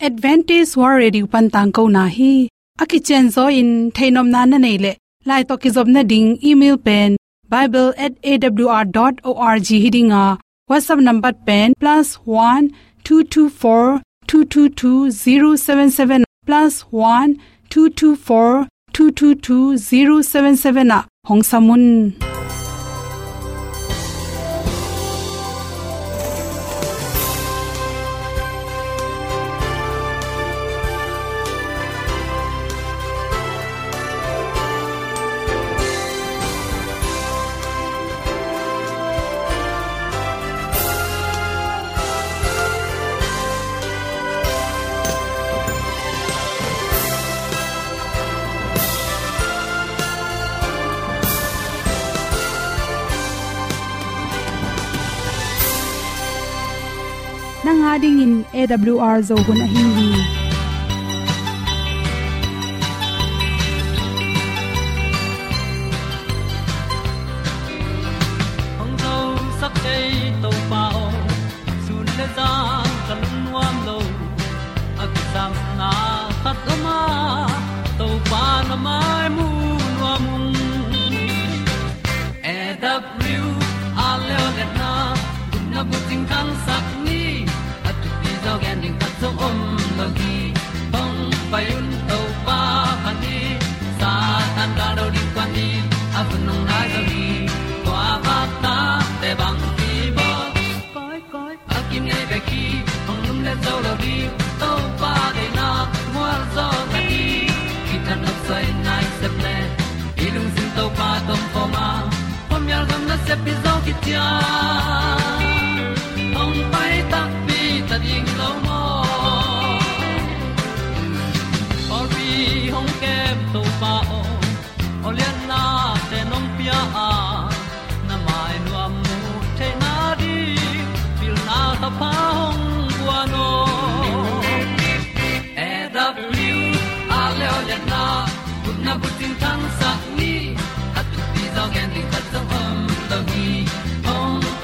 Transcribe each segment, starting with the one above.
advantage war radio pan tang ko na hi. Aki chen zo in thainom na na nei le. Lai to ki job na ding, email pen bible@awr.org hiding a whatsapp number pen, plus one two two four two two two zero seven seven nanga dingin awr zo hun a hi tan nai se ple ilung sin to pa tom pa ma. Pom yal gam na se pi zo ki tia hong pai ta pi ta ding lo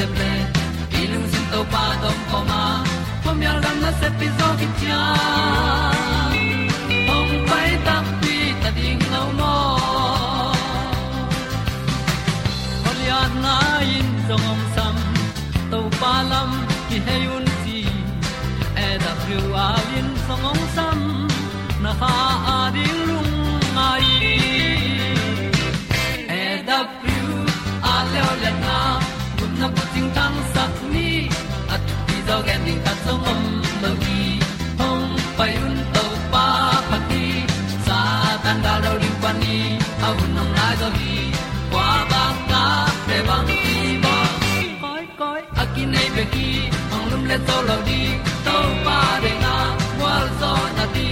se ple ilung sin to pa tom gen ding ta om lo hong pai un to pa pa ti sa tan da do ring pa ni a nong lai do gi kwa ba ta pe bang ti ba koi koi a nei pe ki ong lum le to lo di to pa de na wa zo na ti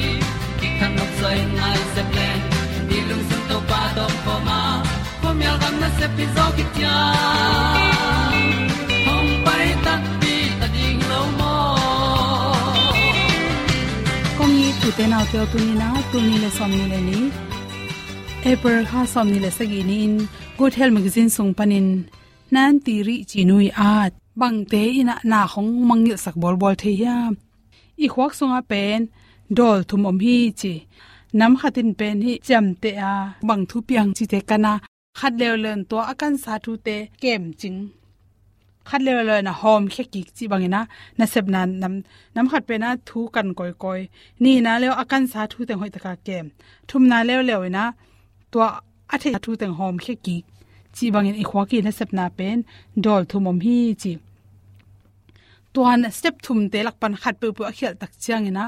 ki kan nok sai nai se ple ni lung sun to pa do po ma. Po mi gam na se pi zo ki te na te tu ni na tu ni le som ni le ni April ha som ni le sagi ni in good health magazine sung panin nan ti ri chi nui at. Bang te ina na khong mang sak bol bol the ya. I khwak sunga pen. Dol thum om hi chi. Nam khatin pen hi chamte a. Bang thu piang chi te kana. Khat lew len to akan sa thu te kem ching คัดเลวเลยนะหอมแค่กิกจีบางนะนะเสบนานน้ำน้ำขัดไปนะทูกันก่อยก่อยนี่นะแล้วอาการสาทูแต่งหอยตะกาแกม ทุ่มนาเลวเลยนะ ตัวอาเททูแต่งหอมแค่กิกจีบางอีขวากีนะเสบนาเป็นดอลทุมอมฮีจีตัวนสเต็ปทุ่มเตลักปันขัดเปื่อเขียวตักเจียงนะ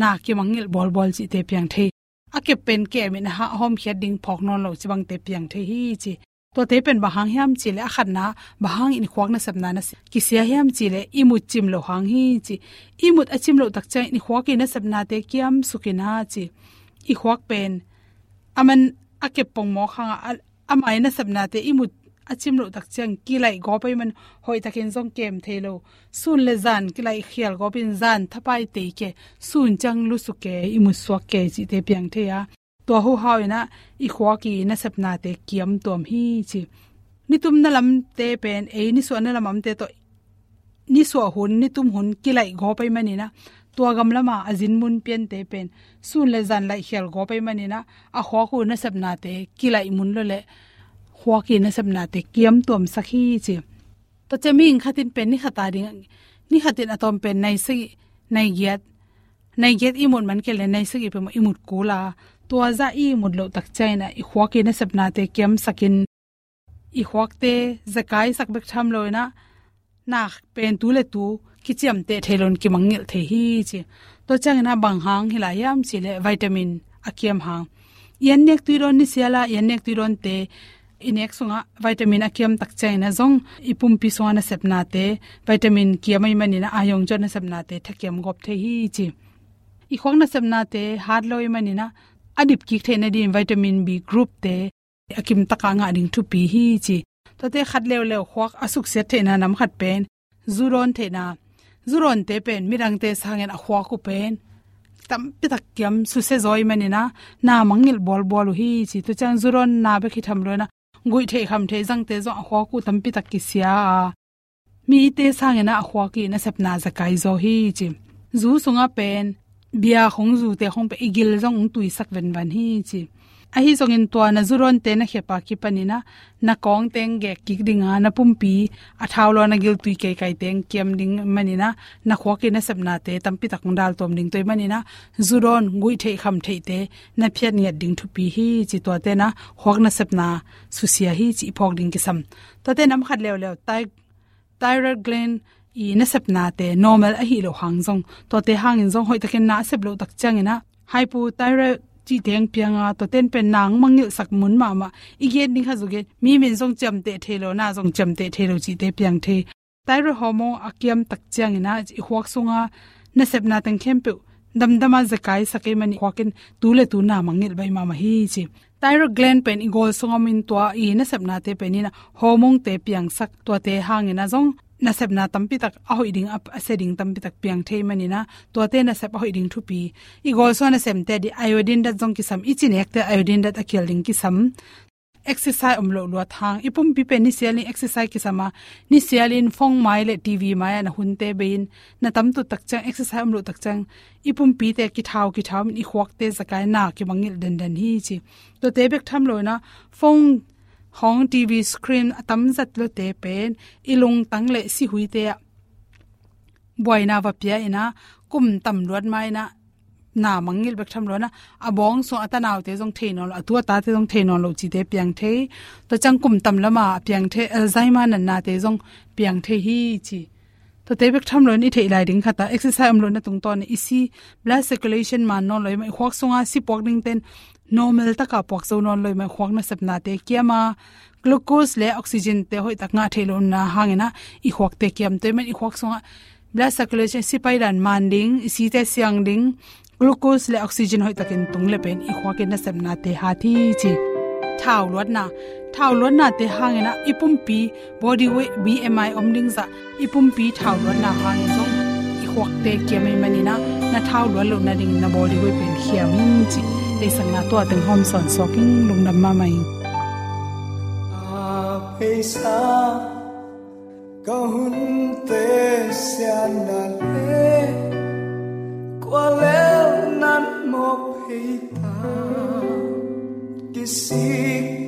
นาเกี่ยมังเงลบอลบอลจีเตเพียงเทอาเก็บเป็นแก่เมนะฮะหอมแค่ดิ้งพอกนอนหลับจีบางเตเพียงเทฮีจี to te pen bahang hiam chi a khat na hang in khwak na sapna na ki sia hiam chile imut chim lo hang hi chi. Imut achim lo tak chai ni khwak na sapna te kiam sukina chi. I khwak pen. Aman ake pong mo khanga amai na sapna te imut achim lo tak chang ki lai go pai man hoi takin zong kem thelo sun le zan ki lai khial go bin zan thapai te ke. Sun chang lu su ke imu swak ke chi te piang the ya to ho hawina i khwa ki na sapna te kiam tom hi chi. Ni tum na lam te pen e ni so na lam te to ni so hun ni tum hun ki lai go pai mani na tua gam lama, azin mun pian te pen. Sun le zan lai khel go pai mani na a khwa khu na sapna te ki lai mun lo le. Khwa ki na sabna te kiam tom sakhi chi. To cheming khatin pen, ni khata ding, ni khatin atom pen, nai si nai giat. Nai giat imon man ke le, nai si pe mo imut kula tua za i mut lo tak chaina i khwa ke na sabna te kem sakin. I khwak te zakai sak bek tham loina na pen tu le tu, ki chiam te thelon ki mangil the hi chi. To chang na bang hang, hila yam chi le vitamin akiam hang. Yan nek tu ron ni siala yan nek tu ron te. Inek sunga, vitamin akiam tak chaina zong. Ipum pi sona sepna te. Vitamin kiamai manina ayong jona sepna te thakiam gop the hi chi. I khong na sepna te har loi manina adip ki the na din vitamin b group te, akim taka nga ding thu pi hi chi. To te khat lew lew khwak asuk se the na nam khat pen. Zuron the na. Zuron te pen, mirang te sangen a khwa ku pen. Tam pi tak kiam su se zoi mani na. Na mangil bol bol hi chi. To chang zuron na be ki tham lo na. Gui the kham the jang te zo khwa ku tampi tak ki sia. Mi te sang a khwa ki na sep na zakai zo hi chi. Zu sunga pen bia khong zu te khong pe igil jong tui sak ven ban hi chi. A hi zong in to na zuron te na khepa ki panina na kong teng ge ki dinga na pumpi a thawlo na gil tui kai kai teng kem ding manina na kho ki na sep na te tampi tak dal tom ding toy manina zuron gui the kham the te, na phiat ni ding thu pi hi chi to te na hok na sep na susia hi chi phok ding ki sam to te nam khat lew lew tai thyroid gland i na sep na te normal a hi lo hang zong to te hang in zong hoi takin na sep lo tak chang ina hypo thyroid chi teng pianga to ten pen nang mangil sak mun ma ma i igen ding ha zuge mi min zong cham te thelo na zong cham te thelo chi te piang the thyroid hormone akiam tak chang ina i huak sunga na sep na tang khem pe dam dama zakai sakai mani hwakin tule tu na mangil bai ma ma hi chi thyroid gland pen i gol sunga min to i na sep na te pen ina hormone te piang sak to te hang ina zong na sep na tampi tak a hoi ding up a setting tampi tak piang thei mani na. To te na sep a hoi ding thu pi i gol so na sem te di iodine da jong ki sam i chin ek te iodine da akel ding ki sam exercise um lo lo thang. Ipum pi pe ni sialin exercise ki sama ni sialin phong mai le tv mai na hun te bein. Na tam tu tak chang, exercise um lo tak chang. Ipum pi te ki thau ki thau, i khwak te zakai na ki mangil den den hi chi. To te bek tham lo na, phong hong tv screen atam zat lo te pen, ilung tang le si hui te boina va pia ina, kum tam luat mai na na mangil bek tham lo na abong so atanaw te jong thein lo atua ta te jong thein lo chi te piang the to chang kum tam lama piang the alzheimer na na te jong piang the hi chi. To te bek tham lo ni thei lai ding khata exercise am lo na tung ton isi, blood circulation man no loi mai khwak sunga si pok ding ten normal ta ka pok zo non loi ma khwak na sap na te kiama glucose le oxygen te hoi tak nga thelo na hangena i khwak te kiam te men i khwak sunga blood circulation si pai dan man ding si te siang ding glucose le oxygen hoi takin tung le pen i khwak na sap na te ha thi chi thau lot na thau lot na te hangena ipum pi body weight bmi omding za ipum pi thau lot na hang zo i khwak te kiamai manina na thau lot lo na ding na body weight pen khiam chi le sang na to teng hom son soking lungnam ma mai a peisa ko hun te sian na le kwa le nan mo peita kisik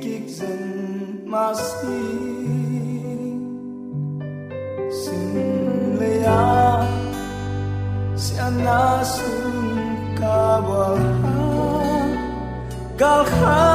kik zen 好。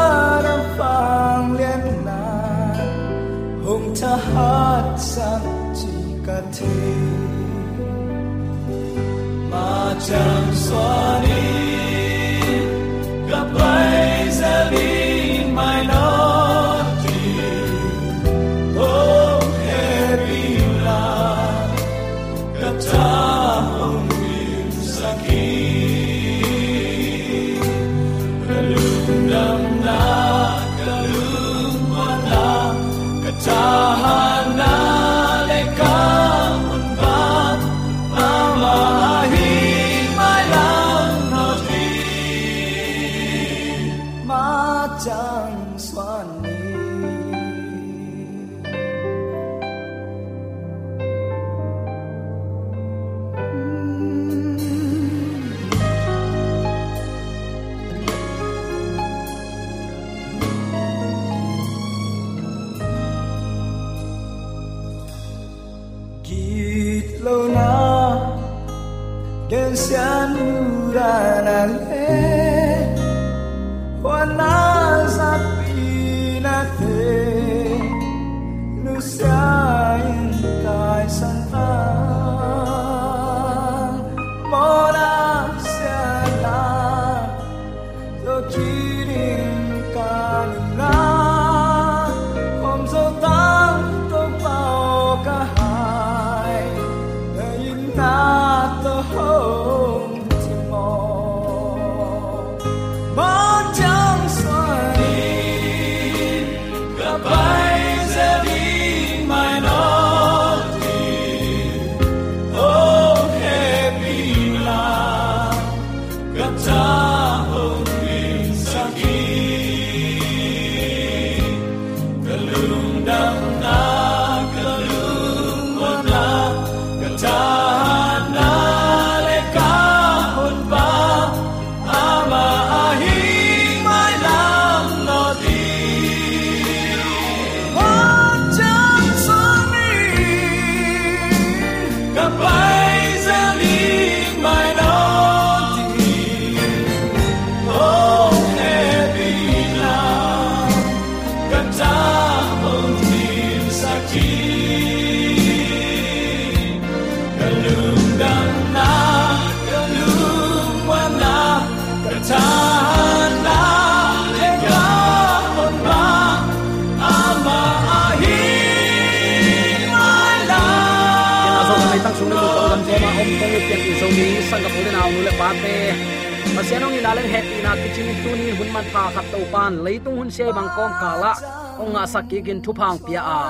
Pasianong ilaleng happy na kitchen tu ni hun man tha khat to pan leitung hun sei bang kom kala onga sakki gin thu phang pia a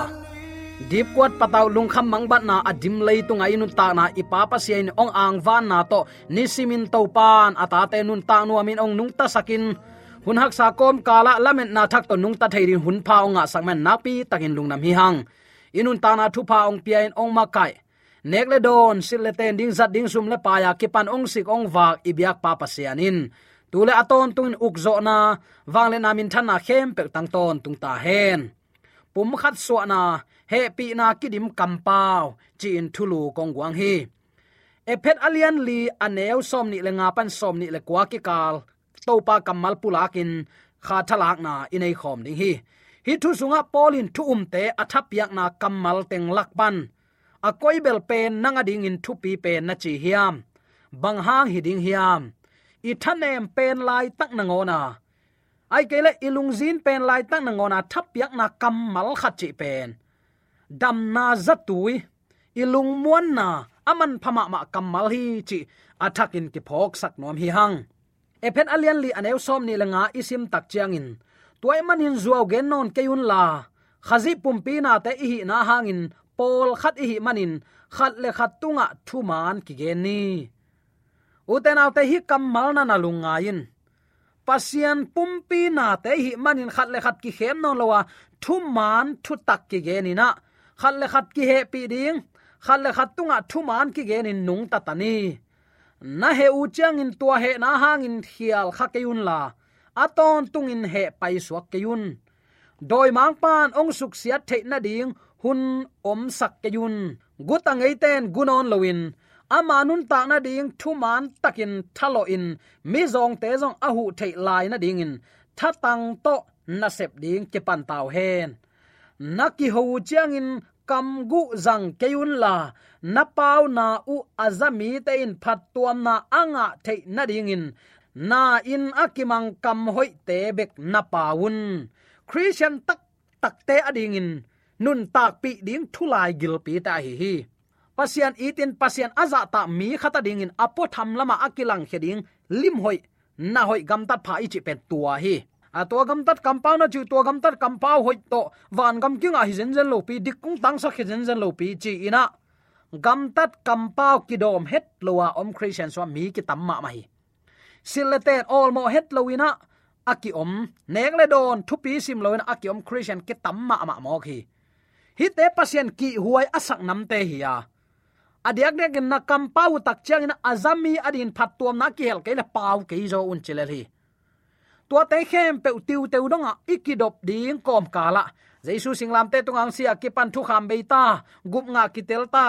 dip kwat pataw lung kham mang bat na adim leitung ai nun ta na ipa pa sian ong ang van na to. Ni simin to pan ata te nun ta nu amin ong nung ta sakin hun hak sa kom kala lamen na thak to nung ta theirin hun pha onga sakmen napi takin lungnam hi hang inun ta na thu pha ong pia in ong makai nek le don sil le ten, ding zat, ding sum le pa ya, ki pan ong sik ong wak ibyak pa pa sianin tule aton tung uk zo na wang le namin thana na khem pek tang ton tung ta hen. Pum khat so na, he pi na kidim kampao in thulu kong wang hi. Ephet alian li aneu som ni le nga pan som ni le kwa ki kal to pa kamal pulakin kha thalak na inei khom ding hi. Hi thu sunga polin thu um te athap yak na kamal teng lakpan a koi bel pen nanga ding in thu pi pen na chi hiam. Bang hang hi ding hiam. I thanem pen lai tak na ngona. Ai kele ilung zin pen lai tak na ngona, thap yak na mal khat chi pen. Dam na zatui ilung muan na, aman phama ma kamal hi chi athakin ki phok sak nom hi hang. Ephen alian li aneu som ni lenga isim tak chiangin tuai manin zuaw gen non keun la. Khazi pumpi na te hi na hangin pol khat hi manin, khat le khat tunga thu man ki gen ni. Uten autte hi kamal na lunga in pasian pumpi na te hi manin, khat le khat ki khem non lowa, thu man thu tak ki ge ni na. Khat le khat ki he pi ding, khat le khat tunga thu man ki ge ni nung ta tani na he u chang in tua he na hang in hial kha ke un la. Aton tung in he pai suak keyun doi mang pan ong suk siat the na ding hun om sak keyun guta ngei ten gunon lowin ama nun ta na ding thu man takin thalo in. Mi zong te zong ahu thei lai na ding in. Tha tang to na sep ding ke pan tau hen. Naki ho chiang in kam gu zang keun la. Na pau na u azami te in phat tuam na anga thei na ding in. Na in akimang kam hoi te bek na paun christian tak tak te ading in nun tak pi ding thulai gil pi ta hi hi. Pasian itin pasian aza ta mi khata ding in apo tham lama akilang heding lim hoi, na hoi gam tat pha ichi pen tua hi. A to gam tat compound na chu to gam tat compound hoi to wan gam king a hi zen zen lo pi, dik kung tang sa zen zen lo pi chi ina. Gam tat compound ki dom het lowa om christian so mi ki tamma ma hi. Sileten all mo het lowina aki om nek le don thupi sim loin aki om christian ki tamma ma mo khi hi te pasien ki huai asak nam te hi ya adiak dek na kampau tak chang na azami adin phat tuam na ki hel ke la pau ke zo un chile hi tua te khem pe tiu teu donga ikidop ding kom kala jaisu singlam te tungang sia ki pan thu kham beita gup nga ki telta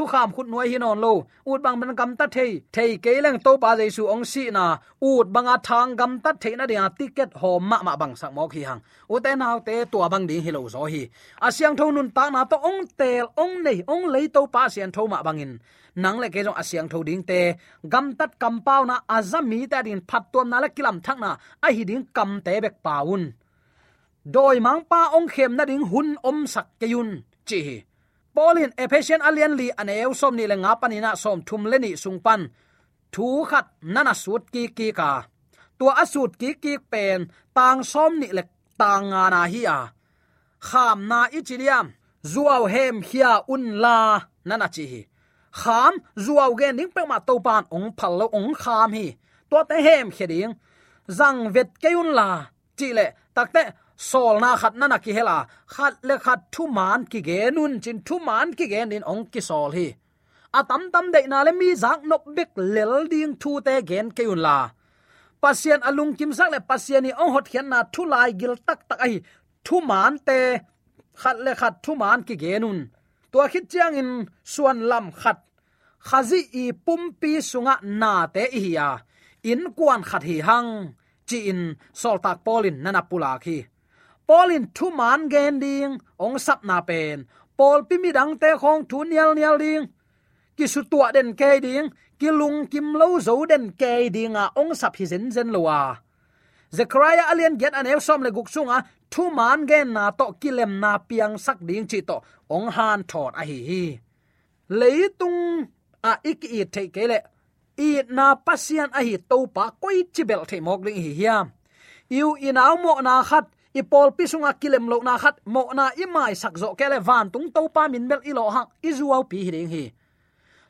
thu kham khut nuai hi non lo. Ut bang ban gam ta thei thei ke leng to pa jaisu ong si na. Ut banga thang gam ta thei na dia ticket ho ma ma bang sak mo khi hang u te naw te tua bang ding hi lo zo hi. Asyang tho nun ta na to ong tel ong nei ong lei to pa sian tho ma bangin nang le ke jong asyang tho ding te gam tat kam pau na azami ta din phat tom na la kilam thak na. A hi ding kam te bek paun doi mang pa ong khem na ding hun om sak ke yun. Chi polin ephesian alian li aneu som ni le nga panina som thum le ni sungpan thu khat nana sut ki ki ka. Tua asut ki ki pen, tang som ni le tang nga na hi a. Kham na ichiliam zuaw hem hia un la nana chi hi. Kham, zuaw gen ding pe ma to pan ong phal lo ong kham hi. To te hem kheding zang vet keun la, chi le takte sol na khat na na ki hela. Khat le khat thu man ki ge nun chin thu man ki ge nin ong ki sol hi. Atam tam de na le mi zak nok bek lel ding thu te gen ke un la. Pasien alung kim sak le pasien ni ong hot khian na thu lai gil tak tak ai thu man te, khat le khat thu man ki ge nun. To khit chiang in suan lam khat. Khazi i pum pi sunga na te hi ya in kwan khat hi hang. Chi in sol tak polin nana pula khi polin thu man gen ding, ong sap na pen. Pol pi mi dang te khong thu nial nial ding. Ki su tua den ke ding, ki lung kim lo zo den ke ding a ong sap hi zen zen lo wa zechariah alien get an el som le guk sunga thu man gen na to kilem na piang sak ding chi to ong han thot a hi hi. Leitung a ik i the ke le. I na pasian a hi to pa koi chibel the mok ling hi hiam. Yu inaw mo na khat i pol pi sunga kilem lo na khat, mo na i mai sak zo kele van tung to pa min bel i lo hang i zuaw pi hi ding hi.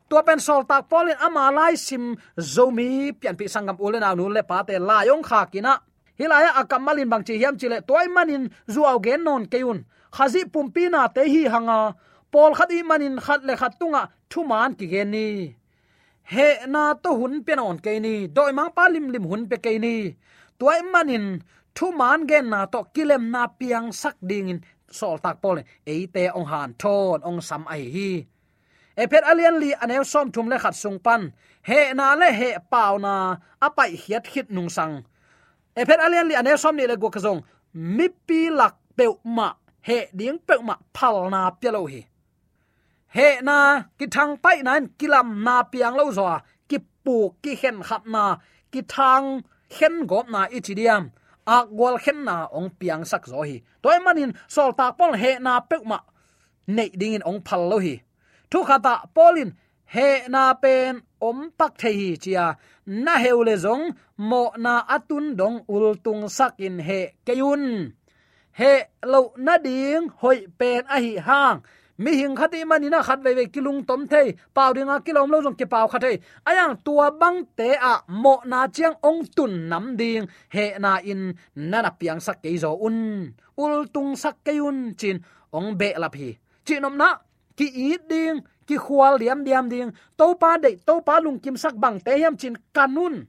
Tua pen sol tak polin ama lai sim zomi pian pi sangam ulen aw nu le pa te la yong kha kina hilaya akam bang chi hiam chile toy manin zuaw gen non keun khazi pumpi na te hi hanga pol khadi manin khat le khat tunga thu man ki gen ni. He na to hun pe non ke ni. Doi mang palim lim hun pe ke ni. Toy manin thu man gen na to kilem na piang sak ding in sol tak pol e te ong han thon, ong sam ai hi. E phet alian li anew som thum le khat sung pan. He na le he pau na apai hiat khit nung sang. E phet alian li anew som ni le go kazong mi pi lak pe ma. He ding pe ma phal na pelo hi. He na ki thang pai nan kilam na piang lo zo ki pu ki hen khat na. Ki thang hen gop na ichidiam ak gwal khen na ong piang sak zo hi. Toy manin sol tak pol he na pek ma nei ding in ong phal lo hi. Thu khata polin he na pen om pak the hi chia. Na heule zong, mo na atun dong ul tung sak in he kayun he lo na ding, hoi pen a hi hang mi hing khati manina khat ve ve kilung tom thei. Pau dinga kilom lo jong ke pau khate ayang tua bang te a mo na chiang ong tun nam ding. He na in nana piang sak ke zo un. Ul tung sak ke un chin ong be la phi. Chinom na, ki i ding, ki khwal liam diam ding. To pa de to pa lung kim sak bang te yam chin kanun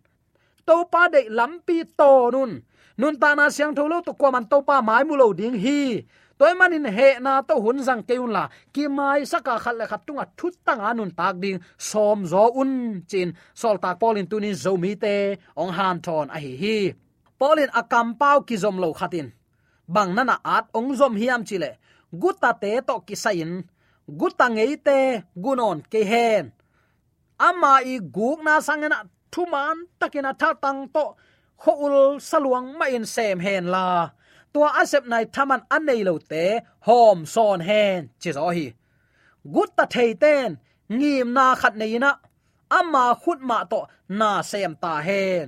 to pa de lampi to nun. Nun ta na siang tholo to kwa man to pa mai mu lo ding hi toy manin he na à, to hun jang keun la ki mai saka khat le khat tunga à, thut tang anun tak ding som zo un chin sol tak polin tunin zo mi te, ong han thon a hi hi. Polin akam pau ki zom lo khatin bang nana at, ong zom hiam chile guta te to ki sain guta ngei te gunon ke hen. Ama i guk na sangena thuman takina tha tang to khoul saluang ma in sem hen la tua asep nai thaman anei lo te, hom son hen, chi zo hi. Gut ta thei ten, ngim na khat nei na. Amma khut ma to na sem ta hen.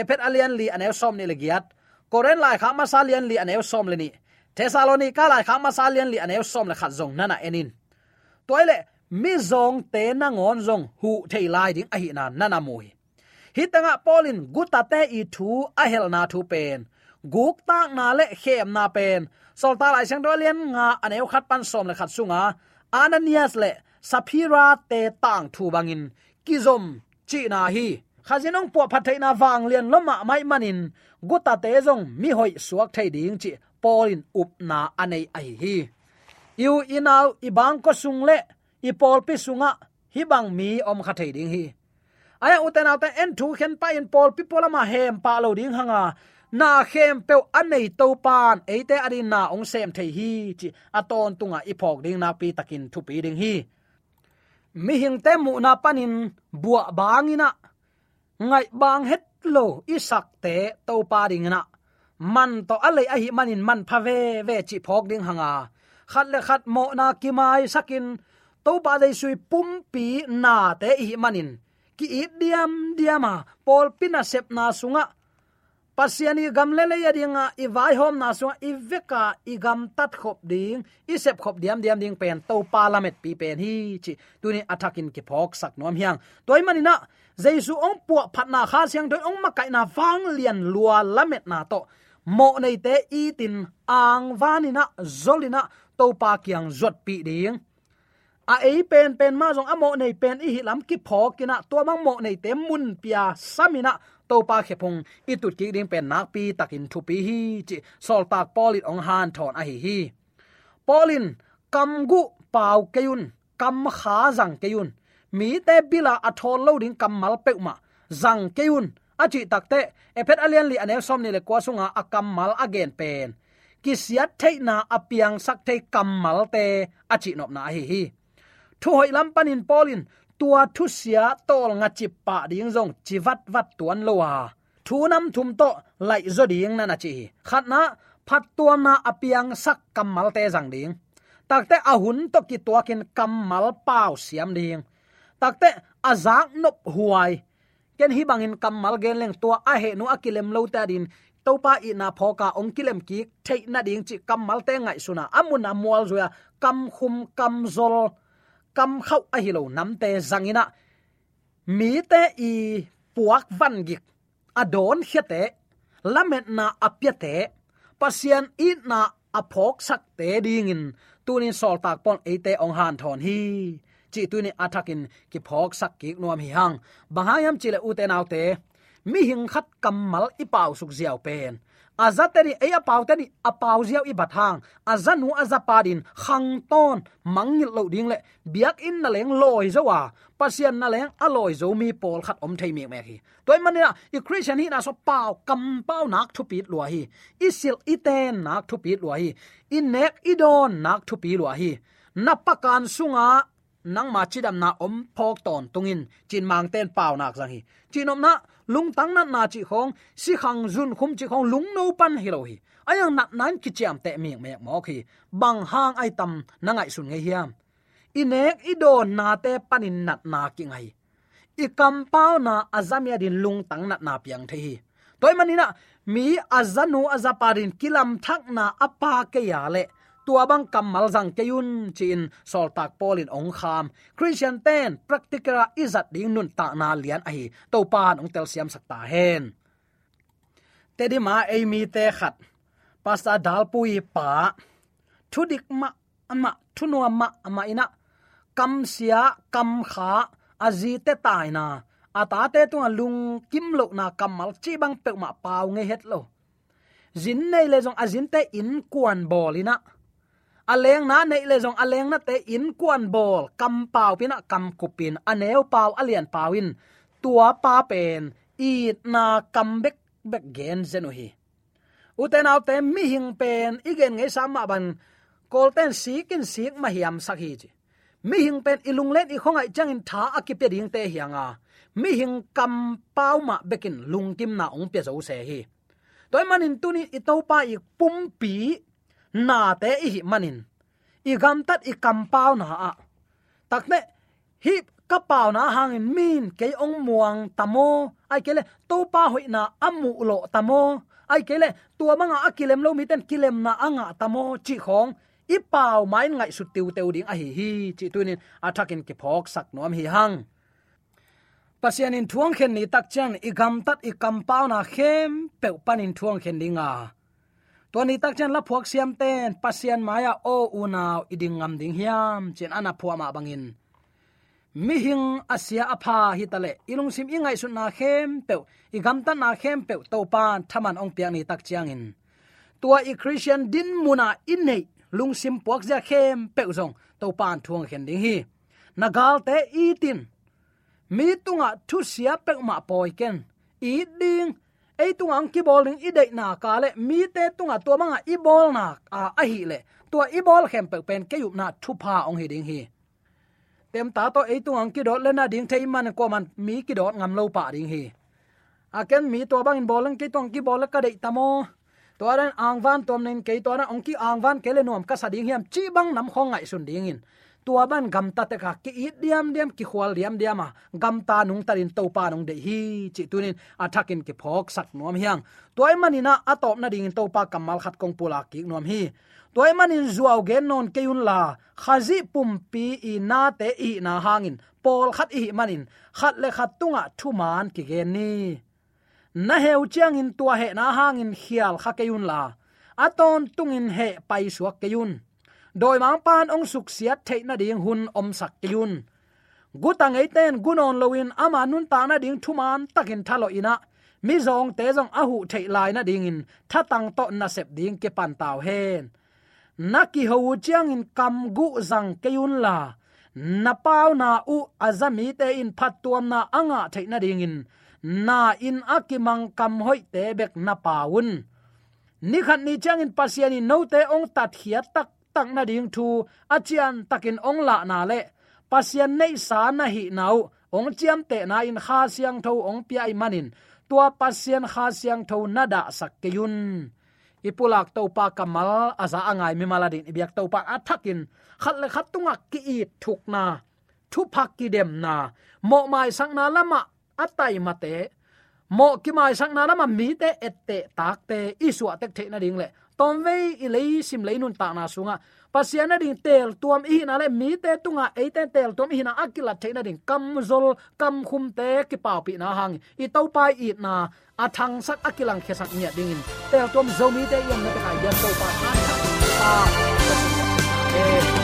Epet alian li anew som ni legiat koren lai kha ma salian li anew som le ni. Thessalonica lai kha ma salian li anew som le khat zong nana enin. Toile mi zong te na ngon zong hu thei lai ding a hi na nana mui hitanga polin guta te i thu a hel na thu pen guk tak na le khem na pen. Sol ta lai sang do lian nga aneu khat pan som le khat sunga. Ananias le saphira te tang thu bangin. Kizom, chi na hi. Khazinong po phathai na wang lian loma ah mai manin. Guta te zong mi hoi suak thai ding chi polin up na anei ai hi yu inau ibang ko sung le ipol pi sunga hi bang mi om kha thai ding hi. Aya uten auta en thu khen pa in pol pi polama hem pa lo ding hanga na khem pe anei to pan eite ari na ong sem the hi, chi aton tunga ipok ding na pi takin thu pi ding hi. Mi hing te mu na panin, bua bangina ngai bang het lo, isak te to pa ding na man to alei a hi manin man pha ve chi phok ding hanga. Khat le khat mo na ki mai sakin, to pa dei sui pum pi na te hi manin. Ki i diam diama pol pina sep na sunga pasiani gam le ya dinga i vai hom na so i veka i gam tat khop ding, i sep khop diam diam ding pen, to parliament pi pen hi chi. Tuni attacking ki phok sak nom hiang. Toy manina jesu ong pu phat na kha siang toy ong ma kai na wang lian lua lamet na to. Mo nei te i tin ang vanina zolina to pa kyang zot pi ding. A ei pen pen ma jong amo nei pen i hilam ki phokina to mang mo nei te mun pia samina to pa khepong i tu ki ding pen nak pi takin thu pi hi chi sol tak polin ong han thon a hi hi. Polin, kam gu pau keun kam kha jang keun mi te bila a thon lo ding kam mal pe ma jang keun a chi takte ephet alian li anel som ni le kwa sunga akam mal again pen. Ki siat theina apiang sak thei kam mal te, a chi nop na hi hi. Thu hoi lam panin polin tua thu sia tol nga chi pa ding jong chi vat vat tuan lowa thu nam thum to lai zo ding na na chi. Khat na, phat tua na apiang sak kamal te jang ding. Takte ahun to ki tua kin kamal pau siam ding. Takte azak nop huai. Ken hi bangin kamal gen leng tua a he nu akilem lo ta din. Topa i na phoka ong kilem ki thei na ding chi kamal te ngai suna amuna mual zoya kam khum, kam zol kam khau a hi lo nam te zangina mi te i puak van gik adon khete lamet na apyate pasian i na aphok sak te ding in tunin sol tak pon ate ong han thon hi. Chi tuni athakin ki phok sak ki nuam hi hang bangayam chile uten autte mi hing khat kamal ipau suk ziaw pen azateri e apauteni apau ziaw i bathang azanu azapadin khang ton mangil lo ding le biak in na leng loi zowa pasian na leng aloi zo mi pol khat om thei mek mek hi toy manina i christian hi na so pau kam pau nak thu pit lua hi isil iten nak thu pit lua hi in nek idon nak thu pi lua hi napakan sunga nang ma chidam na om phok ton tungin chin mang ten pau nak zang hi chinom na lung tang na na chi khong, si khang jun khum chi khong, lung no pan hi lo hi. Ayang nat nan ki cham te mi me mo khi bang hang ai tam na ngai sun nge hiam. Inek idon na te panin nat na ki ngai. I kam pau na azamia din lung tang nat na piang the hi. Toy manina mi azanu azaparin kilam thak na apa ke ya le tua bang kamal jang keun chin sol tak polin ong kham. Christian ten practical izat ding nun ta na lian ahi. To pan ong tel siam sakta hen. Te di ma ei mi te khat. Pasta dal pui pa. Thu dik ma ama thu no ma ama ina. Kam sia, kam kha, azi te tai na. Ata te tu lung, kim lo na kamal chi bang pe ma pau nge het lo. Zin nei le jong azin te in kuan bolina aleng na nei le jong aleng na te in kwan bol kam pau pina kam kupin aneu pau alian pawin tua pa pen. I na kam bek bek gen zenu hi. Uten au te mi hing pen. Igen nge sama ban. Kolten sikin sik ma hiam sakhi chi. Mi hing pen ilung len i khongai changin tha akipe ding te hianga. Mi hing kam pau ma bekin lung kim na ong pe zo se hi. Toy manin tuni itopa pa i pumpi na te i manin. I gam tat i kam pau na a. Takne hi ka pau na hangin min ke ong muang tamo. Ai kele to pa hoi na amu lo tamo. Ai kele, tua manga akilem lo miten kilem na anga tamo. Chi khong, i pau mai ngai su tiu teu ding a hi hi. Chi tunin athakin ke phok sak nom hi hang. Pasian in thuang khen ni tak chan, i gam tat i kam pau na khem pe panin thuang khen dinga to tak chan la phuak siam ten pasian maya o unaw iding ngam ding hiam, chen ana phuwa ma bangin. Mi hing asia apha hi tale ilung sim ingai sun na khem pe i gam ta na khem pe to pan thaman ong piang ni tak chiang in tua i christian din muna in nei. Lung sim puak ja khem pe zong. To pan thuang khen ding hi. Nagal te i mi tunga thu sia pe ma poi ken. I ding ei tung ang ki bowling i dei na ka le mi te tunga to à, manga i bol na a a hi le tua i bol à, à khem pe pen ke yup na thu pha ong hi ding hi tem ta to ei tung ang ki dot le na ding thei man ko man mi ki dot ngam lo pa ding hi a ken mi to bang in bolang ki tong ki bol ka dei tamo to ran ang van tom nen ke to na ong ki ang van ke le nom ka sa ding hiam chi bang nam khong ngai sun ding in tua ban gam ta te ka ki it diam diam, ki khwal diam diam ma gam ta nung tarin to pa nung de hi chi tunin athakin ki phok sak nom hiang. Toy manina atop na ding to pa kamal khat kong pula ki nom hi. Toy manin zuaw gen non keun la, khazi pum pi i na te i na hangin. Pol khat i manin khat le khat tunga thu man ki gen ni. Na heu chiang in tua he na hangin khial kha keun la. Aton tungin he pai suak keun doi mang pan ong suk siat the na ding hun om sak keun gutang ei ten gunon loin ama nun ta na ding thuman takin thalo ina. Mi zong te zong ahu thei lai na ding in thatang to na sep ding ke pan taw hen naki ho chiang in kam gu zang keun la. Na pau na u azami te in phat tuam na anga theina ding in. Na in akimang kam hoi te bek na paun ni khat ni chang in pasiani no te ong tat hiat tak tak na ding thu achian takin ong la na le. Pasian nei sa na hi nau, ong chiam te na in kha siang tho ong pi ai manin. Tua pasian kha siang tho na da sak ke yun. Ipulak to pa kamal aza angai mi maladin ibyak to pa athakin khat le khat tunga ki i thuk na. Thu phak ki dem na. Mo mai sang na lama atai mate mo ki mai sang na lama mi te ette tak te isu atek the na ding le tom ve sim lei nun ta na sunga. Pasiana ding tel tuam i na le mi te tunga. E te tel tuam i na akila the na ding kam zol, kam khum te ki pau pi na hang. I to pai i na a thang sak akilang khe sak nya ding in tel tuam zo mi te yam na ta kai to pa ta ta